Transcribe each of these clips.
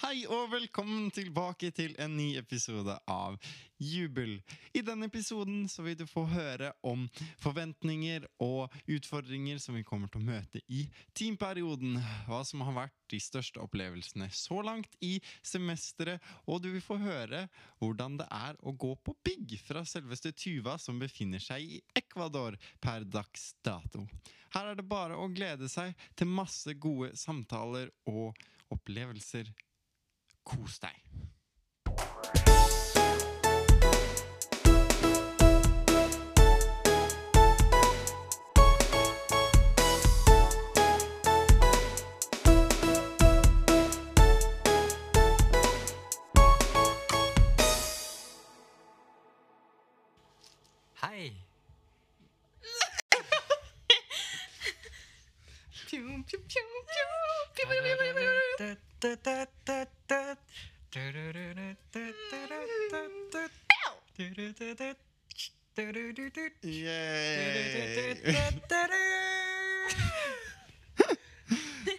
Hei og velkommen tilbake til en ny episode av Jubel. I denne episoden så vil du få høre om forventninger og utfordringer som vi kommer til å møte i teamperioden. Hva som har vært de største opplevelsene så langt i semesteret. Og du vil få høre hvordan det er å gå på bygg fra selveste Tuva, som befinner seg i Ecuador per dags dato. Her er det bare å glede seg til masse gode samtaler og opplevelser. Kos deg. Hei. Eh,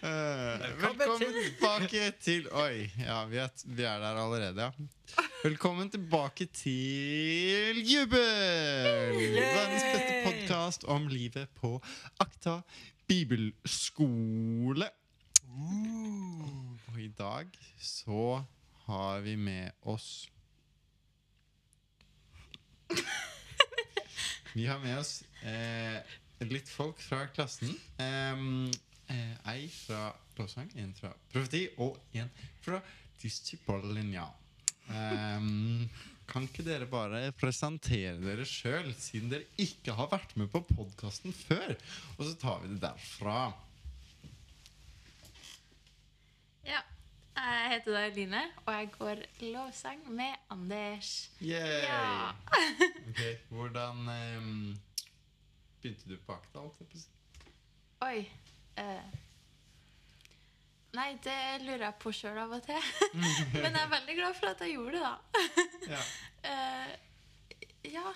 Velkommen tilbake til Oi, ja, vi er, vi er der allerede, ja. Velkommen tilbake til Jubel! Verdens beste podkast om livet på Akta bibelskole. Og i dag så har vi med oss Vi har med oss eh, litt folk fra klassen. Eh, ei fra Blåsang, en fra profeti og en fra disippellinja. Um, kan ikke dere bare presentere dere sjøl, siden dere ikke har vært med på podkasten før? Og så tar vi det derfra. Ja. Jeg heter da Line, og jeg går lovsang med Anders. Yay! Ja. Ok, Hvordan um, begynte du på akta? alt? Oi. Uh, Nei, det lurer jeg på sjøl av og til. Men jeg er veldig glad for at jeg gjorde det, da. Ja. Eh, ja.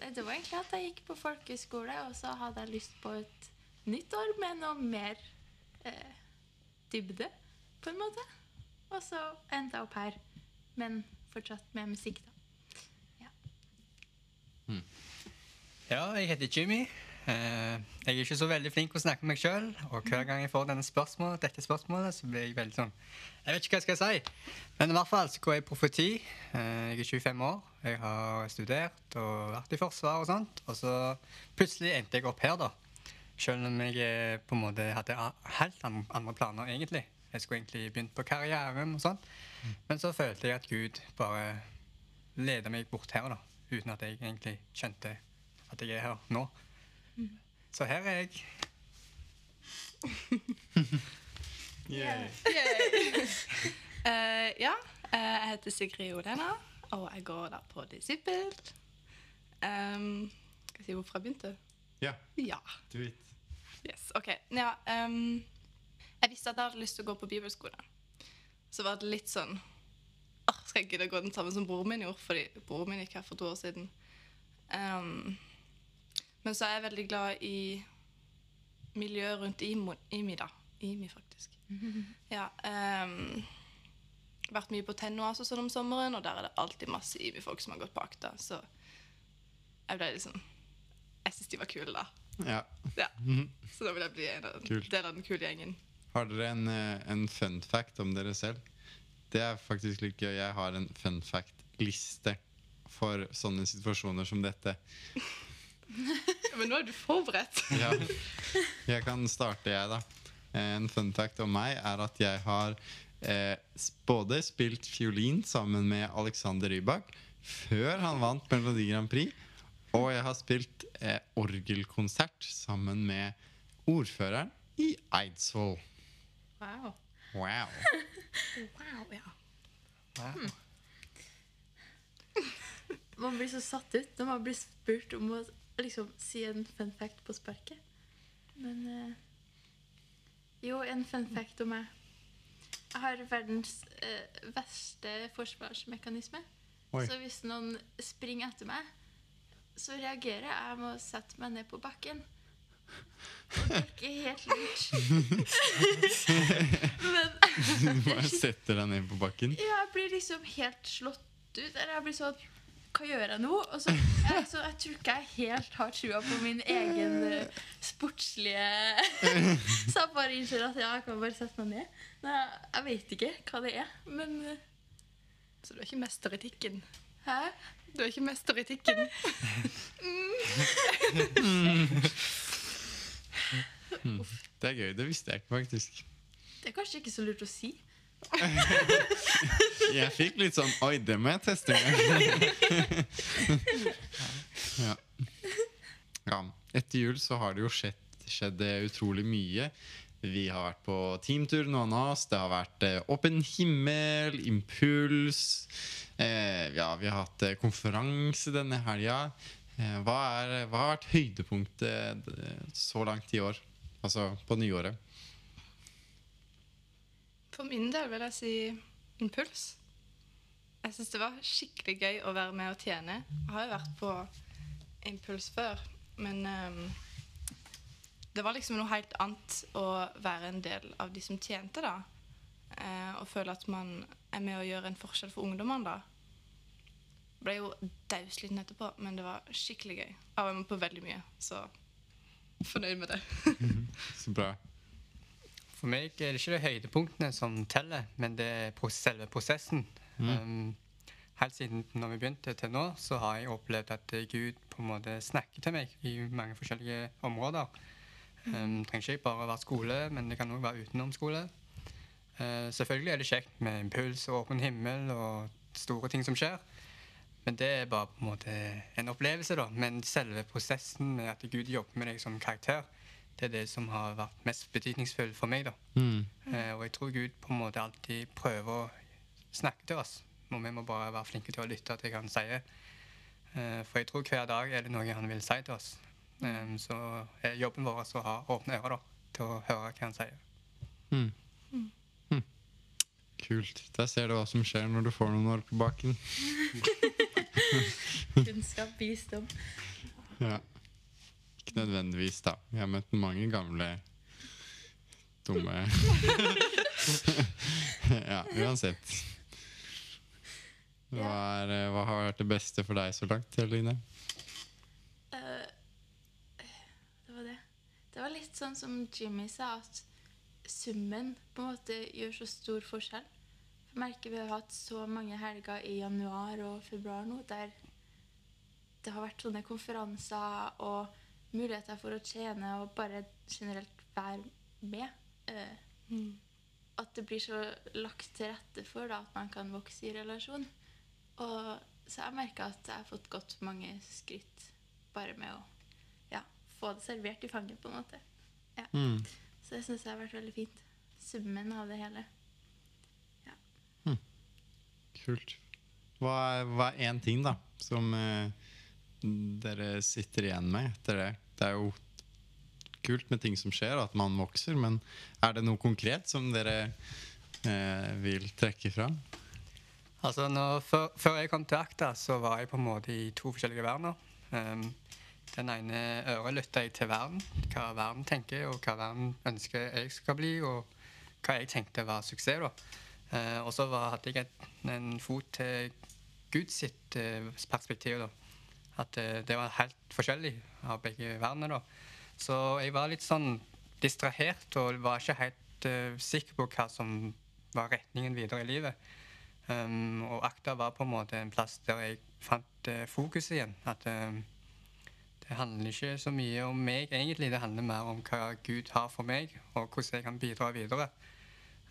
Det var egentlig at jeg gikk på folkeskole, og så hadde jeg lyst på et nytt år med noe mer uh, dybde, på en måte. Og så endte jeg opp her, men fortsatt med musikk, da. Ja, jeg heter Jimmy. Eh, Jeg er ikke så veldig flink å snakke med meg sjøl. Og hver gang jeg får denne spørsmålet, dette spørsmålet, så blir jeg veldig sånn Jeg vet ikke hva jeg skal si. Men i hvert fall så går jeg profeti. Eh, Jeg er 25 år. Jeg har studert og vært i Forsvaret og sånt. Og så plutselig endte jeg opp her, da. Selv om jeg eh, på en måte hadde helt andre planer, egentlig. Jeg skulle egentlig begynt på karrieren og sånt. Men så følte jeg at Gud bare leda meg bort her, da. Uten at jeg egentlig skjønte at jeg er her nå. Så her er jeg. yeah. Yeah. uh, ja, uh, jeg heter Sigrid Olena, og jeg går da på Disippel. Um, skal jeg si hvorfor jeg begynte? Ja, Ja. do it. Yes, ok. Ja, ehm, jeg visste at jeg hadde lyst til å gå på bibelskole. Så var det litt sånn Åh, Skal jeg gidde å gå den samme som broren min gjorde? Fordi broren min gikk her for to år siden. Um, men så er jeg veldig glad i miljøet rundt IMO, IMI, da. IMI, faktisk. Ja, um, vært mye på Tennoas altså, sånn om sommeren, og der er det alltid masse IMI-folk som har gått på akta. Så jeg ble liksom Jeg syns de var kule, da. Ja. Ja. Så da vil jeg bli en av, del av den kule gjengen. Har dere en, eh, en fun fact om dere selv? Det er faktisk litt gøy. Jeg har en fun fact-liste for sånne situasjoner som dette. Men nå er du forberedt. Ja. Jeg kan starte, jeg, da. En fun fact om meg er at jeg har eh, både spilt fiolin sammen med Alexander Rybak før han vant Melodi Grand Prix, og jeg har spilt eh, orgelkonsert sammen med ordføreren i Eidsvoll. Wow. Wow. wow ja. Wow. Man blir så satt ut når man blir spurt om å liksom, si en fun fact på sparket. Men uh, Jo, en fun fact om meg. Jeg har verdens uh, verste forsvarsmekanisme. Oi. Så hvis noen springer etter meg, så reagerer jeg med å sette meg ned på bakken. Ikke helt lurt. Men Du bare setter deg ned på bakken. ja, jeg blir liksom helt slått ut. Eller jeg blir sånn Hva gjør jeg nå? Og så, jeg, så jeg tror ikke jeg helt har trua på min egen eh, sportslige Så jeg bare innser at ja, jeg kan bare sette meg ned. Nei, jeg vet ikke hva det er, men eh, Så du er ikke mester i tikken? Hæ? Du er ikke mester i tikken? Det er gøy. Det visste jeg ikke, faktisk. Det er kanskje ikke så lurt å si. Jeg fikk litt sånn Oi, det må jeg teste ja. ja. Etter jul så har det jo skjedd, skjedd utrolig mye. Vi har vært på teamtur, noen av oss. Det har vært eh, Åpen himmel, Impuls. Eh, ja, vi har hatt eh, konferanse denne helga. Eh, hva, hva har vært høydepunktet så langt i år? Altså på nyåret. For min del vil jeg si impuls. Jeg syns det var skikkelig gøy å være med og tjene. Jeg har jo vært på impuls før, men um, det var liksom noe helt annet å være en del av de som tjente, da. Eh, og føle at man er med å gjøre en forskjell for ungdommene, da. Ble jo dausliten etterpå, men det var skikkelig gøy. Jeg var med på veldig mye, så fornøyd med det. Så bra. For meg er det ikke de høydepunktene som teller, men det er selve prosessen. Um, helt siden når vi begynte til nå, så har jeg opplevd at Gud på en måte snakker til meg i mange forskjellige områder. Um, trenger ikke bare være skole, men det kan òg være utenom skole. Uh, selvfølgelig er det kjekt med impuls og åpen himmel og store ting som skjer. Men det er bare på en måte en opplevelse, da. Men selve prosessen med at Gud jobber med deg som karakter, det er det som har vært mest betydningsfullt for meg. da. Mm. Eh, og jeg tror Gud på en måte alltid prøver å snakke til oss. Og vi må bare være flinke til å lytte til hva han sier. Eh, for jeg tror hver dag er det noe han vil si til oss. Eh, så er jobben vår å ha åpne ører da, til å høre hva han sier. Mm. Mm. Kult. Der ser du hva som skjer når du får noen år på baken. Kunnskap, visdom. Ja. Ikke nødvendigvis, da. Jeg har møtt mange gamle dumme Ja, uansett. Hva, er, eh, hva har vært det beste for deg så langt, Eline? Uh, det var det. Det var litt sånn som Jimmy sa, at summen på en måte gjør så stor forskjell. Jeg merker vi har hatt så mange helger i januar og februar nå der det har vært sånne konferanser og muligheter for å tjene og bare generelt være med. Eh, at det blir så lagt til rette for da, at man kan vokse i relasjon. Og så jeg merka at jeg har fått gått mange skritt bare med å ja, få det servert i fanget, på en måte. Mm. Så det syns jeg har vært veldig fint. Summen av det hele. Kult. Hva er, hva én ting, da, som eh, dere sitter igjen med etter det? Det er jo kult med ting som skjer, og at man vokser, men er det noe konkret som dere eh, vil trekke fram? Altså, når, før, før jeg kom til Akta, så var jeg på en måte i to forskjellige verdener. Um, den ene øret lytta jeg til verden, hva verden tenker, og hva verden ønsker jeg skal bli, og hva jeg tenkte var suksess. da. Eh, og så hadde jeg et, en fot til Guds sitt eh, perspektiv. da. At eh, det var helt forskjellig av begge verdenene. da. Så jeg var litt sånn distrahert og var ikke helt eh, sikker på hva som var retningen videre i livet. Um, og Akta var på en måte en plass der jeg fant uh, fokuset igjen. At um, det handler ikke så mye om meg, egentlig. Det handler mer om hva Gud har for meg, og hvordan jeg kan bidra videre.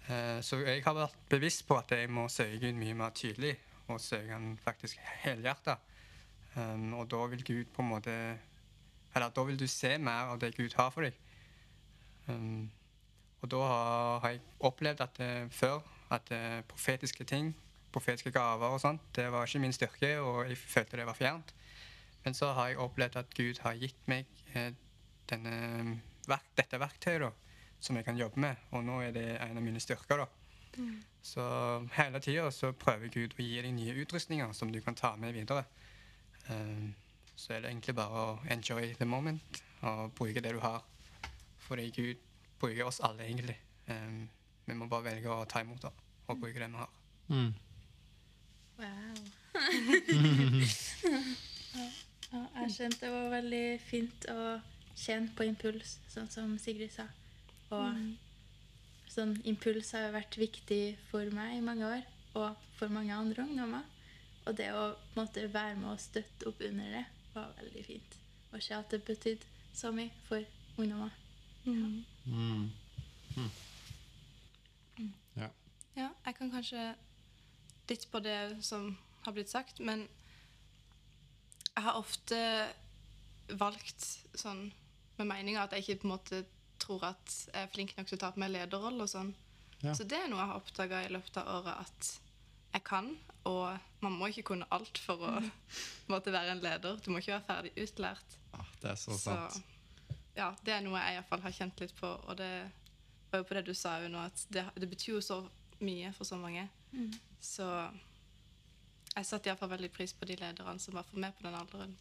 Uh, så jeg har vært bevisst på at jeg må søke Gud mye mer tydelig, og søke han faktisk helhjertet. Um, og da vil Gud på en måte Eller da vil du se mer av det Gud har for deg. Um, og da har, jeg opplevd at det før at uh, profetiske ting, profetiske gaver og sånt, det var ikke min styrke, og jeg følte det var fjernt. Men så har jeg opplevd at Gud har gitt meg eh, denne, dette verktøyet da, som jeg kan jobbe med, og nå er det en av mine styrker. da. Så hele tida så prøver Gud å gi deg nye utrustninger som du kan ta med videre. Um, så er det egentlig bare å enjoy the moment og bruke det du har. Fordi Gud bruker oss alle, egentlig. Um, vi må bare velge å ta imot det og bruke det vi har. Mm. Wow. ja, jeg skjønte det var veldig fint å kjenne på impuls, sånn som Sigrid sa. Og sånn impuls har jo vært viktig for meg i mange år, og for mange andre ungdommer. Og det å på en måte være med og støtte opp under det, var veldig fint. Og se at det betydde så mye for ungdommer. Mm. Mm. Ja. Ja, jeg kan kanskje litt på det som har blitt sagt, men jeg har ofte valgt sånn med meninga at jeg ikke på en måte tror at jeg er flink nok til å ta på meg lederrolle og sånn. Ja. Så det er noe jeg har oppdaga i løpet av året at jeg kan. Og man må ikke kunne alt for å måtte være en leder. Du må ikke være ferdig utlært. Ah, det er så sant. ja, det er noe jeg iallfall har kjent litt på. Og det var jo på det du sa jo nå, at det, det betyr jo så mye for så mange. Så jeg satte iallfall veldig pris på de lederne som var for meg på den alderen.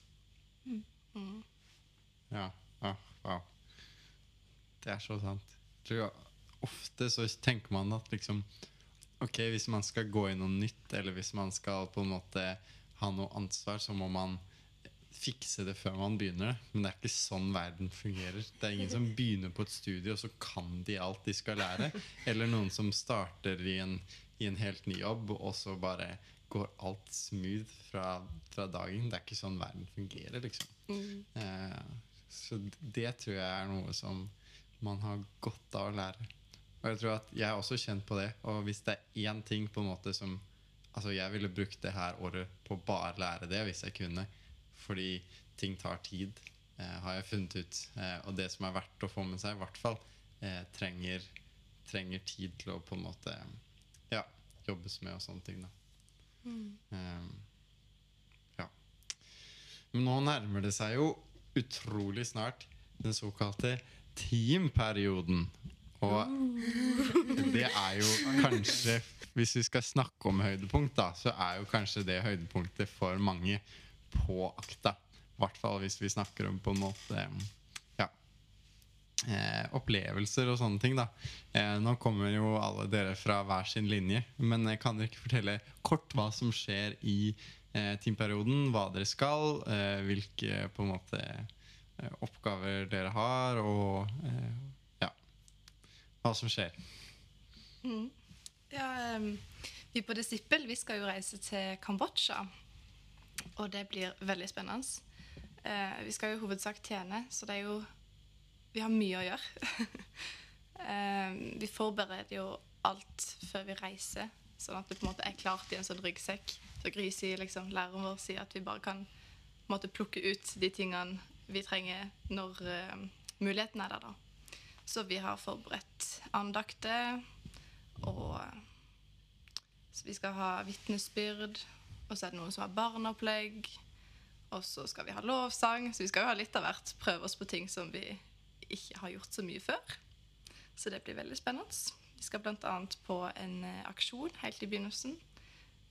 Mm. Ja. Ah, wow. Det er så sant. Jeg ofte så tenker man at liksom Ok, hvis man skal gå i noe nytt, eller hvis man skal på en måte ha noe ansvar, så må man fikse det før man begynner. Men det er ikke sånn verden fungerer. Det er ingen som begynner på et studie, og så kan de alt de skal lære. Eller noen som starter i en, i en helt ny jobb, og så bare går alt smooth fra, fra dagen. Det er ikke sånn verden fungerer, liksom. Mm. Eh, så det tror jeg er noe som man har godt av å lære. Og jeg tror at jeg er også kjent på det. Og hvis det er én ting på en måte som Altså jeg ville brukt det her året på å bare lære det hvis jeg kunne. Fordi ting tar tid, eh, har jeg funnet ut. Eh, og det som er verdt å få med seg, i hvert fall, eh, trenger, trenger tid til å på en måte ja, jobbes med og sånne ting. da. Eh, ja. Men nå nærmer det seg jo utrolig snart den såkalte teamperioden. Og det er jo kanskje Hvis vi skal snakke om høydepunkt, da, så er jo kanskje det høydepunktet for mange på akta. I hvert fall hvis vi snakker om på en måte ja, eh, opplevelser og sånne ting. da. Eh, nå kommer jo alle dere fra hver sin linje, men jeg kan dere ikke fortelle kort hva som skjer i eh, teamperioden? Hva dere skal, eh, hvilke på en måte oppgaver dere har, og eh, ja, hva som skjer. Mm. Ja, em, vi på Disippel vi skal jo reise til Kambodsja. Og det blir veldig spennende. Eh, vi skal jo i hovedsak tjene, så det er jo Vi har mye å gjøre. Em, vi forbereder jo alt før vi reiser, sånn at det på en måte er klart i en sånn ryggsekk. Så Gry liksom, læreren vår sier at vi bare kan måte, plukke ut de tingene vi trenger når eh, muligheten er der. da. Så vi har forberedt andakter, og så vi skal ha vitnesbyrd, og så er det noen som har barneopplegg, og så skal vi ha lovsang, så vi skal jo ha litt av hvert. Prøve oss på ting som vi ikke har gjort så mye før. Så det blir veldig spennende. Vi skal bl.a. på en eh, aksjon helt i begynnelsen,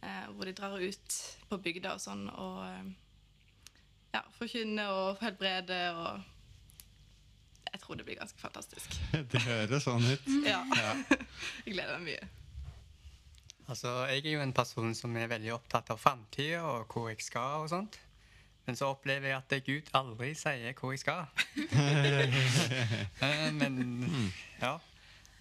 eh, hvor de drar ut på bygda og sånn og eh, ja, forkynne og helbrede og Jeg tror det blir ganske fantastisk. Det høres sånn ut. Ja. Ja. Jeg gleder meg mye. Altså, Jeg er jo en person som er veldig opptatt av framtida og hvor jeg skal. og sånt. Men så opplever jeg at Gud aldri sier hvor jeg skal. Eh, Men ja.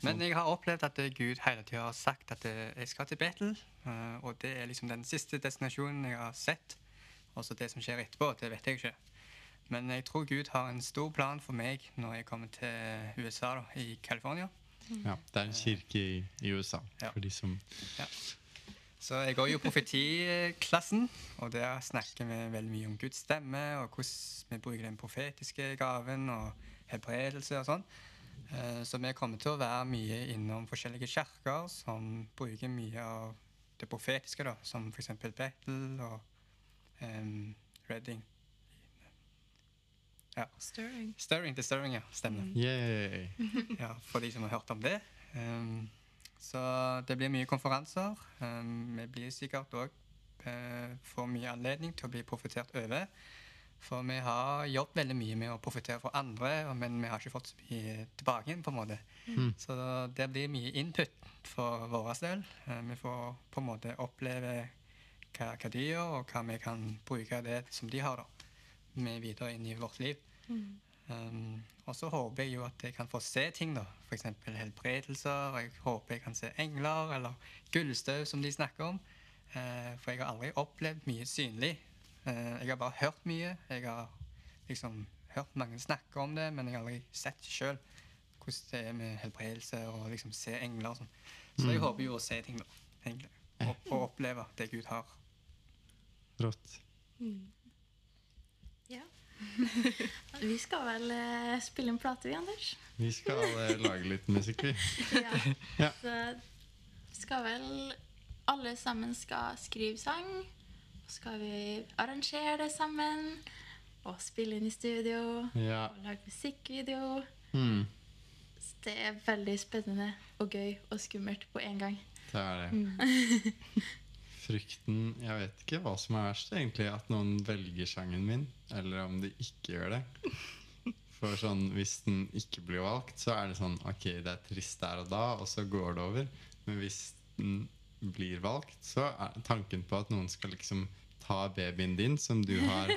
Men jeg har opplevd at Gud hele tida har sagt at jeg skal til Betel. eh, Og det er liksom den siste destinasjonen jeg har sett. Og så det som skjer etterpå, det vet jeg ikke. Men jeg tror Gud har en stor plan for meg når jeg kommer til USA, da, i California. Ja, det er en kirke i, i USA, Ja. for de som Så jeg går jo profetiklassen, og der snakker vi veldig mye om Guds stemme, og hvordan vi bruker den profetiske gaven og helbredelse og sånn. Eh, Så vi kommer til å være mye innom forskjellige kirker som bruker mye av det profetiske, da, som f.eks. Bethel og um, Redding. Ja. Stirring. Stirring til Stirring, ja. Stemmer. Yay! Ja, for de som har hørt om det. Um, så det blir mye konferanser. Um, vi blir sikkert òg får mye anledning til å bli profitert over. For vi har jobbet veldig mye med å profitere for andre, men vi har ikke fått så mye tilbake igjen. på en måte. Så det blir mye input for vår del. Uh, Vi får på en måte oppleve hva, hva de gjør, og hva vi kan bruke det som de har, da, med videre inn i vårt liv. Um, og så håper jeg jo at jeg kan få se ting, da. F.eks. helbredelser. Jeg håper jeg kan se engler, eller gullstøv, som de snakker om. Uh, for jeg har aldri opplevd mye synlig. Uh, jeg har bare hørt mye. Jeg har liksom hørt mange snakke om det, men jeg har aldri sett sjøl hvordan det er med helbredelse og liksom se engler og sånn. Så jeg håper jo å se ting, da. egentlig. Og, og oppleve det Gud har. Rått. Ja. Vi skal vel eh, spille en plate, vi, Anders? Vi skal eh, lage litt musikk, vi. Ja. Ja. Så skal vel alle sammen skal skrive sang. Og skal vi arrangere det sammen. Og spille inn i studio. Ja. Og lage musikkvideo. Mm. Så det er veldig spennende og gøy og skummelt på en gang. Det er det. Frykten Jeg vet ikke hva som er verst, egentlig. At noen velger sangen min, eller om de ikke gjør det. For sånn, Hvis den ikke blir valgt, så er det sånn Ok, det er trist der og da, og så går det over. Men hvis den blir valgt, så er tanken på at noen skal liksom ta babyen din, som du har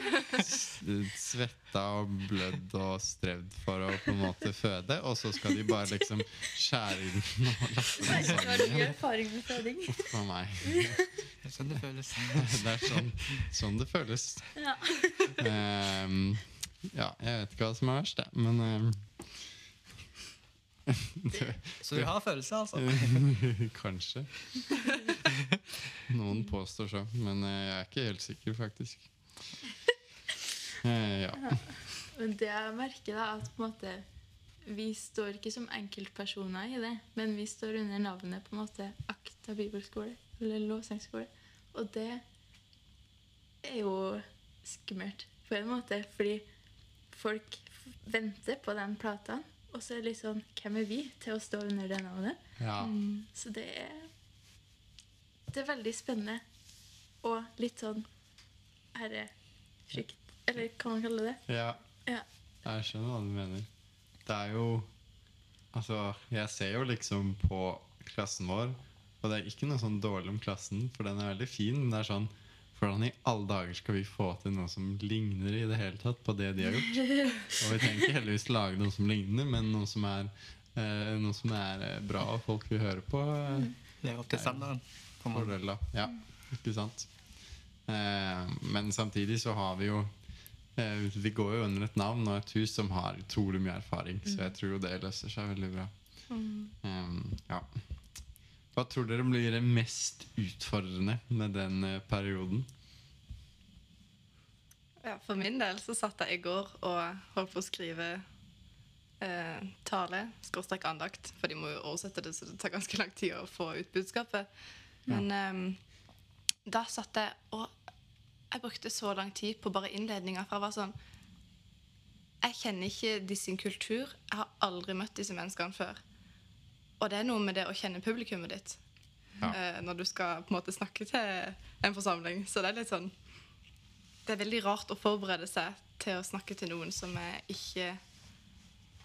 svetta og blødd og strevd for å på en måte føde, og så skal de bare liksom skjære den og laste den sangen igjen. erfaring med føding? Uff a meg. Det er sånn det føles. Det er sånn, sånn det føles. Ja. Um, ja, jeg vet ikke hva som er verst. Men ehm, det, Så du har følelser, altså? Kanskje. Noen påstår så, men eh, jeg er ikke helt sikker, faktisk. Eh, ja. Men det jeg merker, da, at på en måte vi står ikke som enkeltpersoner i det, men vi står under navnet på en måte Akta bibelskole, eller lovsangskole. Og det er jo skummelt på en måte, fordi folk venter på den plata, og så er det litt sånn Hvem er vi til å stå under det navnet? ja. Så det er Det er veldig spennende. Og litt sånn ærefrykt, eller hva man kaller det. ja. Ja. Jeg skjønner hva du mener. Det er jo Altså, jeg ser jo liksom på klassen vår, og det er ikke noe sånn dårlig om klassen, for den er veldig fin, men det er sånn Hvordan i alle dager skal vi få til noe som ligner i det hele tatt på det de har gjort? Og vi trenger ikke heldigvis lage noe som ligner, men noe som er, eh, noe som er eh, bra og folk vil høre på. Det er opp til standarden. Fordel. Ja, ikke sant? Eh, men samtidig så har vi jo eh, Vi går jo under et navn og et hus som har utrolig mye erfaring, så jeg tror jo det løser seg veldig bra. Um, ja. Hva tror dere blir det mest utfordrende med den eh, perioden? Ja, for min del så satt jeg i går og holdt på å skrive eh, tale, skråstrek andakt, for de må jo oversette det, så det tar ganske lang tid å få ut budskapet. Men eh, da satt jeg og jeg brukte så lang tid på bare innledninga, for jeg var sånn Jeg kjenner ikke de sin kultur. Jeg har aldri møtt disse menneskene før. Og det er noe med det å kjenne publikummet ditt Ja. uh, når du skal på en måte snakke til en forsamling. Så det er litt sånn det er veldig rart å forberede seg til å snakke til noen som jeg ikke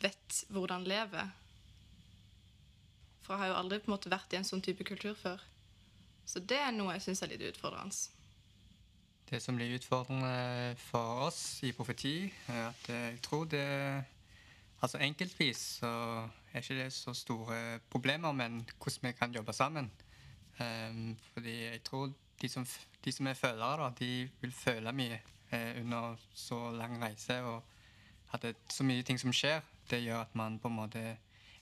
vet hvordan lever. For jeg har jo aldri på en måte vært i en sånn type kultur før. Så det er noe jeg syns er litt utfordrende. Det som blir utfordrende for oss i profeti, er at jeg tror det Altså enkeltvis så er ikke det så store problemer, men hvordan vi kan jobbe sammen. Um, fordi jeg tror de som, de som er følere, da, de vil føle mye eh, under så lang reise. Og at det er så mye ting som skjer, det gjør at man på en måte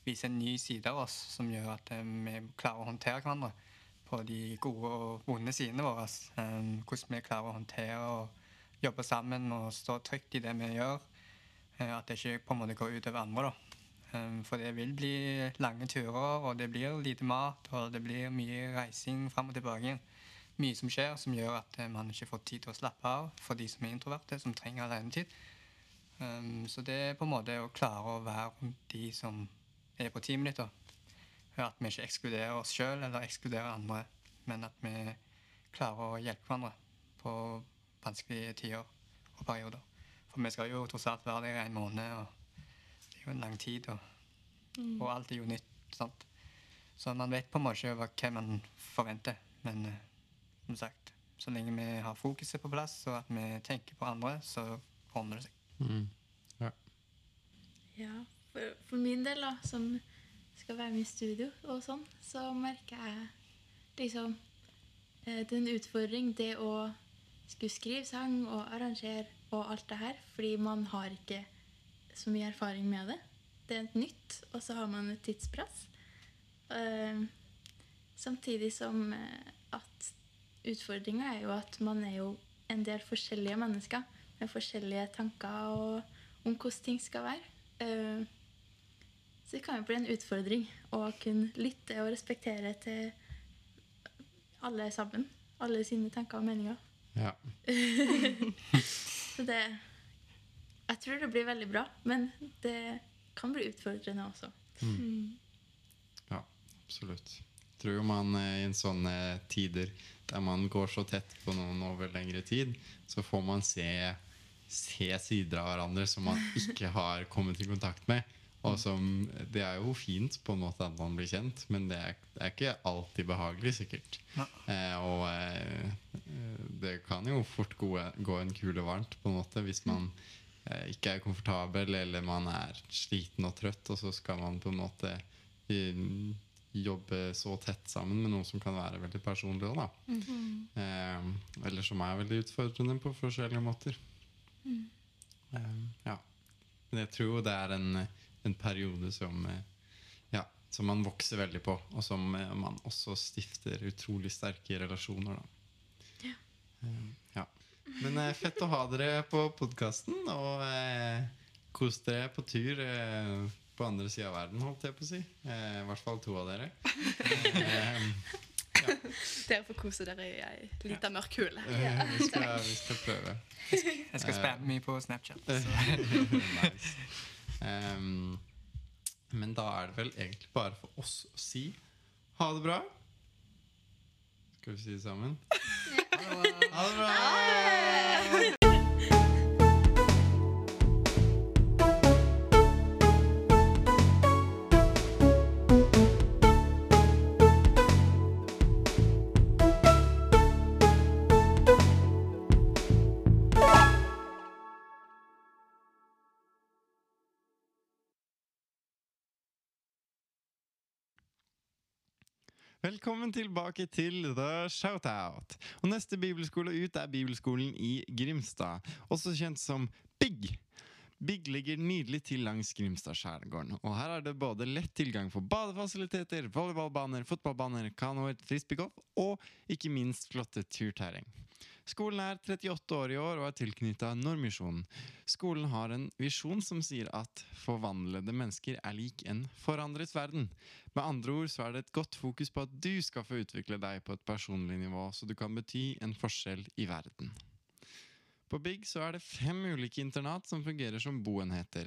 viser en ny side av oss som gjør at eh, vi klarer å håndtere hverandre på de gode og vonde sidene våre. Um, hvordan vi klarer å håndtere og jobbe sammen og stå trygt i det vi gjør. eh, at det ikke på en måte går ut over andre. da. Um, for det vil bli lange turer, og det blir lite mat, og det blir mye reising fram og tilbake. Mye som skjer som gjør at eh, man ikke får tid til å slappe av for de som er introverte, som trenger alenetid. Um, så det er på en måte å klare å være de som er på ti minutter. At vi ikke ekskluderer oss sjøl eller ekskluderer andre, men at vi klarer å hjelpe hverandre på vanskelige tider og perioder. For vi skal jo tross alt være der i en måned, og jo en lang tid, og, og alt er jo nytt. sant? Så man vet på en måte hva hva man forventer. Men uh, som sagt, så lenge vi har fokuset på plass, og at vi tenker på andre, så ordner det seg. Mm. Ja, for, for min del, da, som skal være med i studio og sånn, så merker jeg liksom eh, Det er en utfordring, det å skulle skrive sang og arrangere og alt det her, fordi man har ikke så mye erfaring med det. Det er nytt, og så har man et tidspress. Eh, samtidig som eh, at utfordringa er jo at man er jo en del forskjellige mennesker med forskjellige tanker om hvordan ting skal være. Eh, så det kan jo bli en utfordring å kunne lytte og respektere til alle sammen. Alle sine tanker og meninger. Ja. Så det Jeg tror det blir veldig bra, men det kan bli utfordrende også. ja, absolutt. Jeg tror jo man eh, i en sånne tider der man går så tett på noen over lengre tid, så får man se, se sider av hverandre som man ikke har kommet i kontakt med. Og som, Det er jo fint på en måte at man blir kjent, men det er, det er ikke alltid behagelig, sikkert. Ja. Eh, og eh, det kan jo fort gå, gå en kule varmt på en måte hvis man eh, ikke er komfortabel eller man er sliten og trøtt, og så skal man på en måte eh, jobbe så tett sammen med noe som kan være veldig personlig. òg, Da. Eh, eller som er veldig utfordrende på forskjellige måter. Eh, ja. Men jeg tror det er en, en periode som, eh, ja, som man vokser veldig på, og som eh, man også stifter utrolig sterke relasjoner. Da. Eh, ja. Men eh, fett å ha dere på podkasten, og eh, kos dere på tur eh, på andre sida av verden, holdt jeg på å si. Eh, I hvert fall to av dere. Eh, Dere får kose dere i ei lita mørk hule. eh, vi, skal, vi skal prøve. Jeg skal spamme mye på Snapchat. Så. nice. Ehm, men da er det vel egentlig bare for oss å si ha det bra. Skal vi si det sammen? Ha det bra! Velkommen tilbake til The Shoutout. Og neste bibelskole ut er bibelskolen i Grimstad, også kjent som BIG. BIG ligger nydelig til langs Grimstadskjærgården, og her er det både lett tilgang for badefasiliteter, volleyballbaner, fotballbaner, kanoer, frisbeegolf og ikke minst flotte turterreng. Skolen er 38 år i år og er tilknytta Nordmisjonen. Skolen har en visjon som sier at forvandlede mennesker er lik en forandret verden. Med andre ord så er det et godt fokus på at du skal få utvikle deg på et personlig nivå, så du kan bety en forskjell i verden. På Big så er det fem ulike internat som fungerer som boenheter.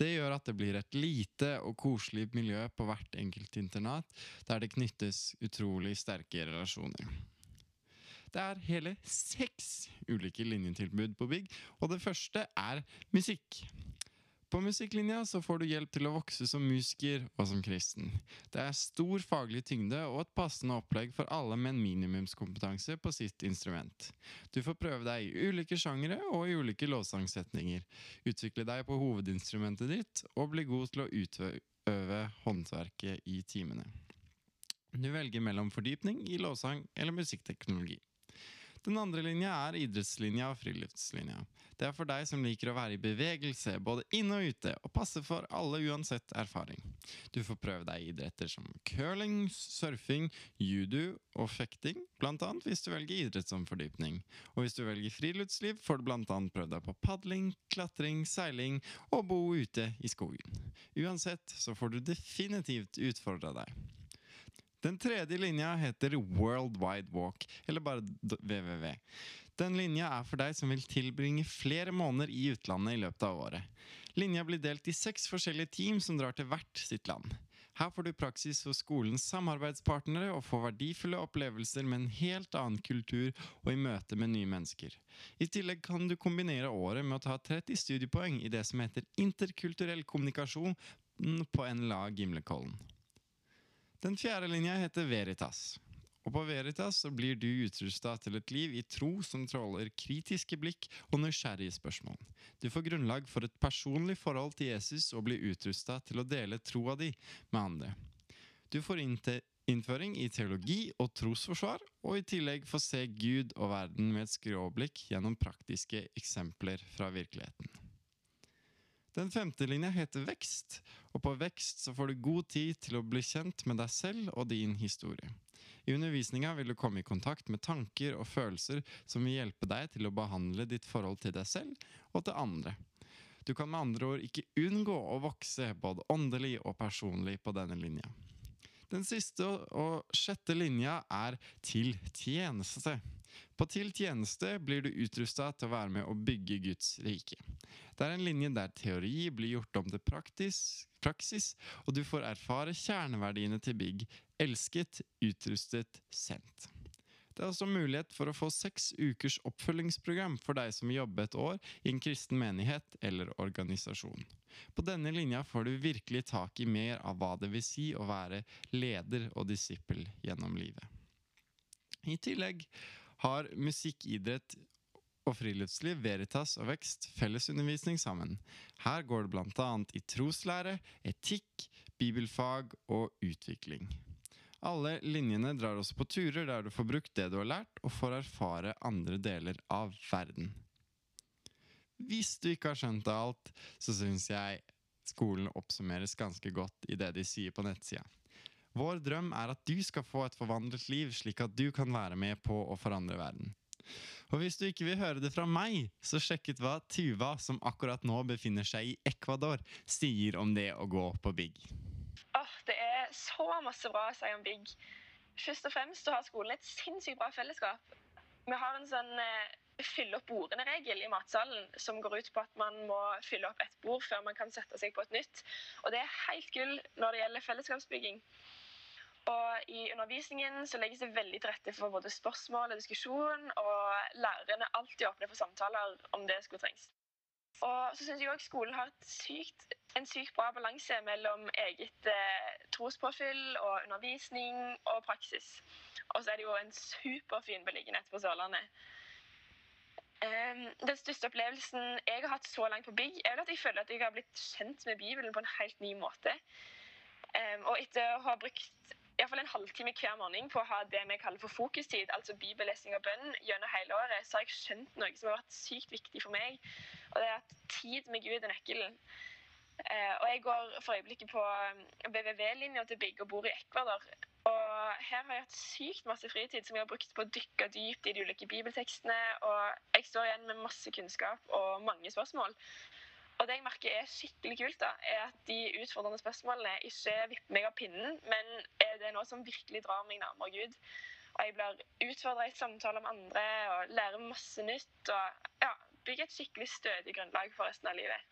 Det gjør at det blir et lite og koselig miljø på hvert enkelt internat, der det knyttes utrolig sterke relasjoner. Det er hele seks ulike linjetilbud på Big, og det første er musikk. På musikklinja så får du hjelp til å vokse som musiker og som kristen. Det er stor faglig tyngde og et passende opplegg for alle med en minimumskompetanse på sitt instrument. Du får prøve deg i ulike sjangere og i ulike lovsangsetninger. Utvikle deg på hovedinstrumentet ditt og bli god til å utøve håndverket i timene. Du velger mellom fordypning i lovsang eller musikkteknologi. Den andre linja er idrettslinja og friluftslinja. Det er for deg som liker å være i bevegelse, både inne og ute, og passer for alle uansett erfaring. Du får prøve deg i idretter som curling, surfing, judo og fekting, blant annet hvis du velger idrett som fordypning. Og hvis du velger friluftsliv, får du blant annet prøvd deg på padling, klatring, seiling og bo ute i skogen. Uansett så får du definitivt utfordra deg. Den tredje linja heter World Wide Walk, eller bare www. Den linja er for deg som vil tilbringe flere måneder i utlandet i løpet av året. Linja blir delt i seks forskjellige team som drar til hvert sitt land. Her får du praksis hos skolens samarbeidspartnere og får verdifulle opplevelser med en helt annen kultur og i møte med nye mennesker. I tillegg kan du kombinere året med å ta 30 studiepoeng i det som heter interkulturell kommunikasjon på NLA Gimlekollen. Den fjerde linja heter Veritas. Og på Veritas så blir du utrusta til et liv i tro som tråler kritiske blikk og nysgjerrige spørsmål. Du får grunnlag for et personlig forhold til Jesus og blir utrusta til å dele troa di med andre. Du får innføring i teologi og trosforsvar, og i tillegg får se Gud og verden med et skråblikk gjennom praktiske eksempler fra virkeligheten. Den femte linja heter Vekst, og på Vekst så får du god tid til å bli kjent med deg selv og din historie. I undervisninga vil du komme i kontakt med tanker og følelser som vil hjelpe deg til å behandle ditt forhold til deg selv og til andre. Du kan med andre ord ikke unngå å vokse både åndelig og personlig på denne linja. Den siste og sjette linja er til tjeneste. På til tjeneste blir du utrusta til å være med å bygge Guds rike. Det er en linje der teori blir gjort om til praktis, praksis, og du får erfare kjerneverdiene til BIG elsket, utrustet, sendt. Det er også mulighet for å få seks ukers oppfølgingsprogram for deg som jobber et år i en kristen menighet eller organisasjon. På denne linja får du virkelig tak i mer av hva det vil si å være leder og disippel gjennom livet. I tillegg har musikk, idrett og friluftsliv, Veritas og Vekst fellesundervisning sammen. Her går det bl.a. i troslære, etikk, bibelfag og utvikling. Alle linjene drar også på turer der du får brukt det du har lært, og får erfare andre deler av verden. Hvis du ikke har skjønt alt, så syns jeg skolen oppsummeres ganske godt i det de sier på nettsida. Vår drøm er at du skal få et forvandlet liv, slik at du kan være med på å forandre verden. Og hvis du ikke vil høre det fra meg, så sjekk ut hva Tuva, som akkurat nå befinner seg i Ecuador, sier om det å gå på Big. Åh, det er så masse bra å si om Big. Først og fremst så har skolen et sinnssykt bra fellesskap. Vi har en sånn eh, fylle opp bordene-regel i matsalen som går ut på at man må fylle opp ett bord før man kan sette seg på et nytt. Og det er helt gull når det gjelder fellesskapsbygging. Og I undervisningen så legges det veldig til rette for både spørsmål og diskusjon, og lærerne er alltid åpne for samtaler om det skulle trengs. Og så syns jeg òg skolen har sykt, en sykt bra balanse mellom eget eh, trospåfyll og undervisning og praksis. Og så er det jo en superfin beliggenhet på Sørlandet. Um, den største opplevelsen jeg har hatt så langt på bygg, er at jeg føler at jeg har blitt kjent med Bibelen på en helt ny måte. Um, og etter å ha brukt i hvert fall en halvtime hver morgen på å ha det vi kaller for fokustid, altså bibellesing og bønn, gjennom hele året, så har jeg skjønt noe som har vært sykt viktig for meg. Og det er at tid med Gud er nøkkelen. Uh, og jeg går for øyeblikket på BVV-linja til Big og bor i Ecuador. Og her har jeg hatt sykt masse fritid som jeg har brukt på å dykke dypt i de ulike bibeltekstene. Og jeg står igjen med masse kunnskap og mange spørsmål. Og det jeg merker er skikkelig kult, da, er at de utfordrende spørsmålene ikke vipper meg av pinnen, men er det noe som virkelig drar meg nærmere Gud. Og jeg blir utfordra i samtaler med andre og lærer masse nytt. Og ja, bygger et skikkelig stødig grunnlag for resten av livet.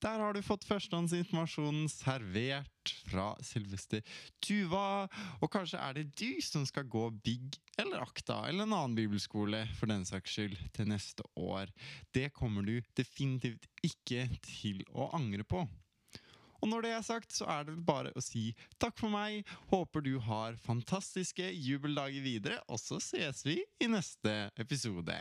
Der har du fått førstehåndsinformasjonen servert fra selveste Tuva. Og kanskje er det du som skal gå Big eller Akta eller en annen bibelskole for den saks skyld til neste år. Det kommer du definitivt ikke til å angre på. Og når det er sagt, så er det bare å si takk for meg. Håper du har fantastiske jubeldager videre, og så ses vi i neste episode.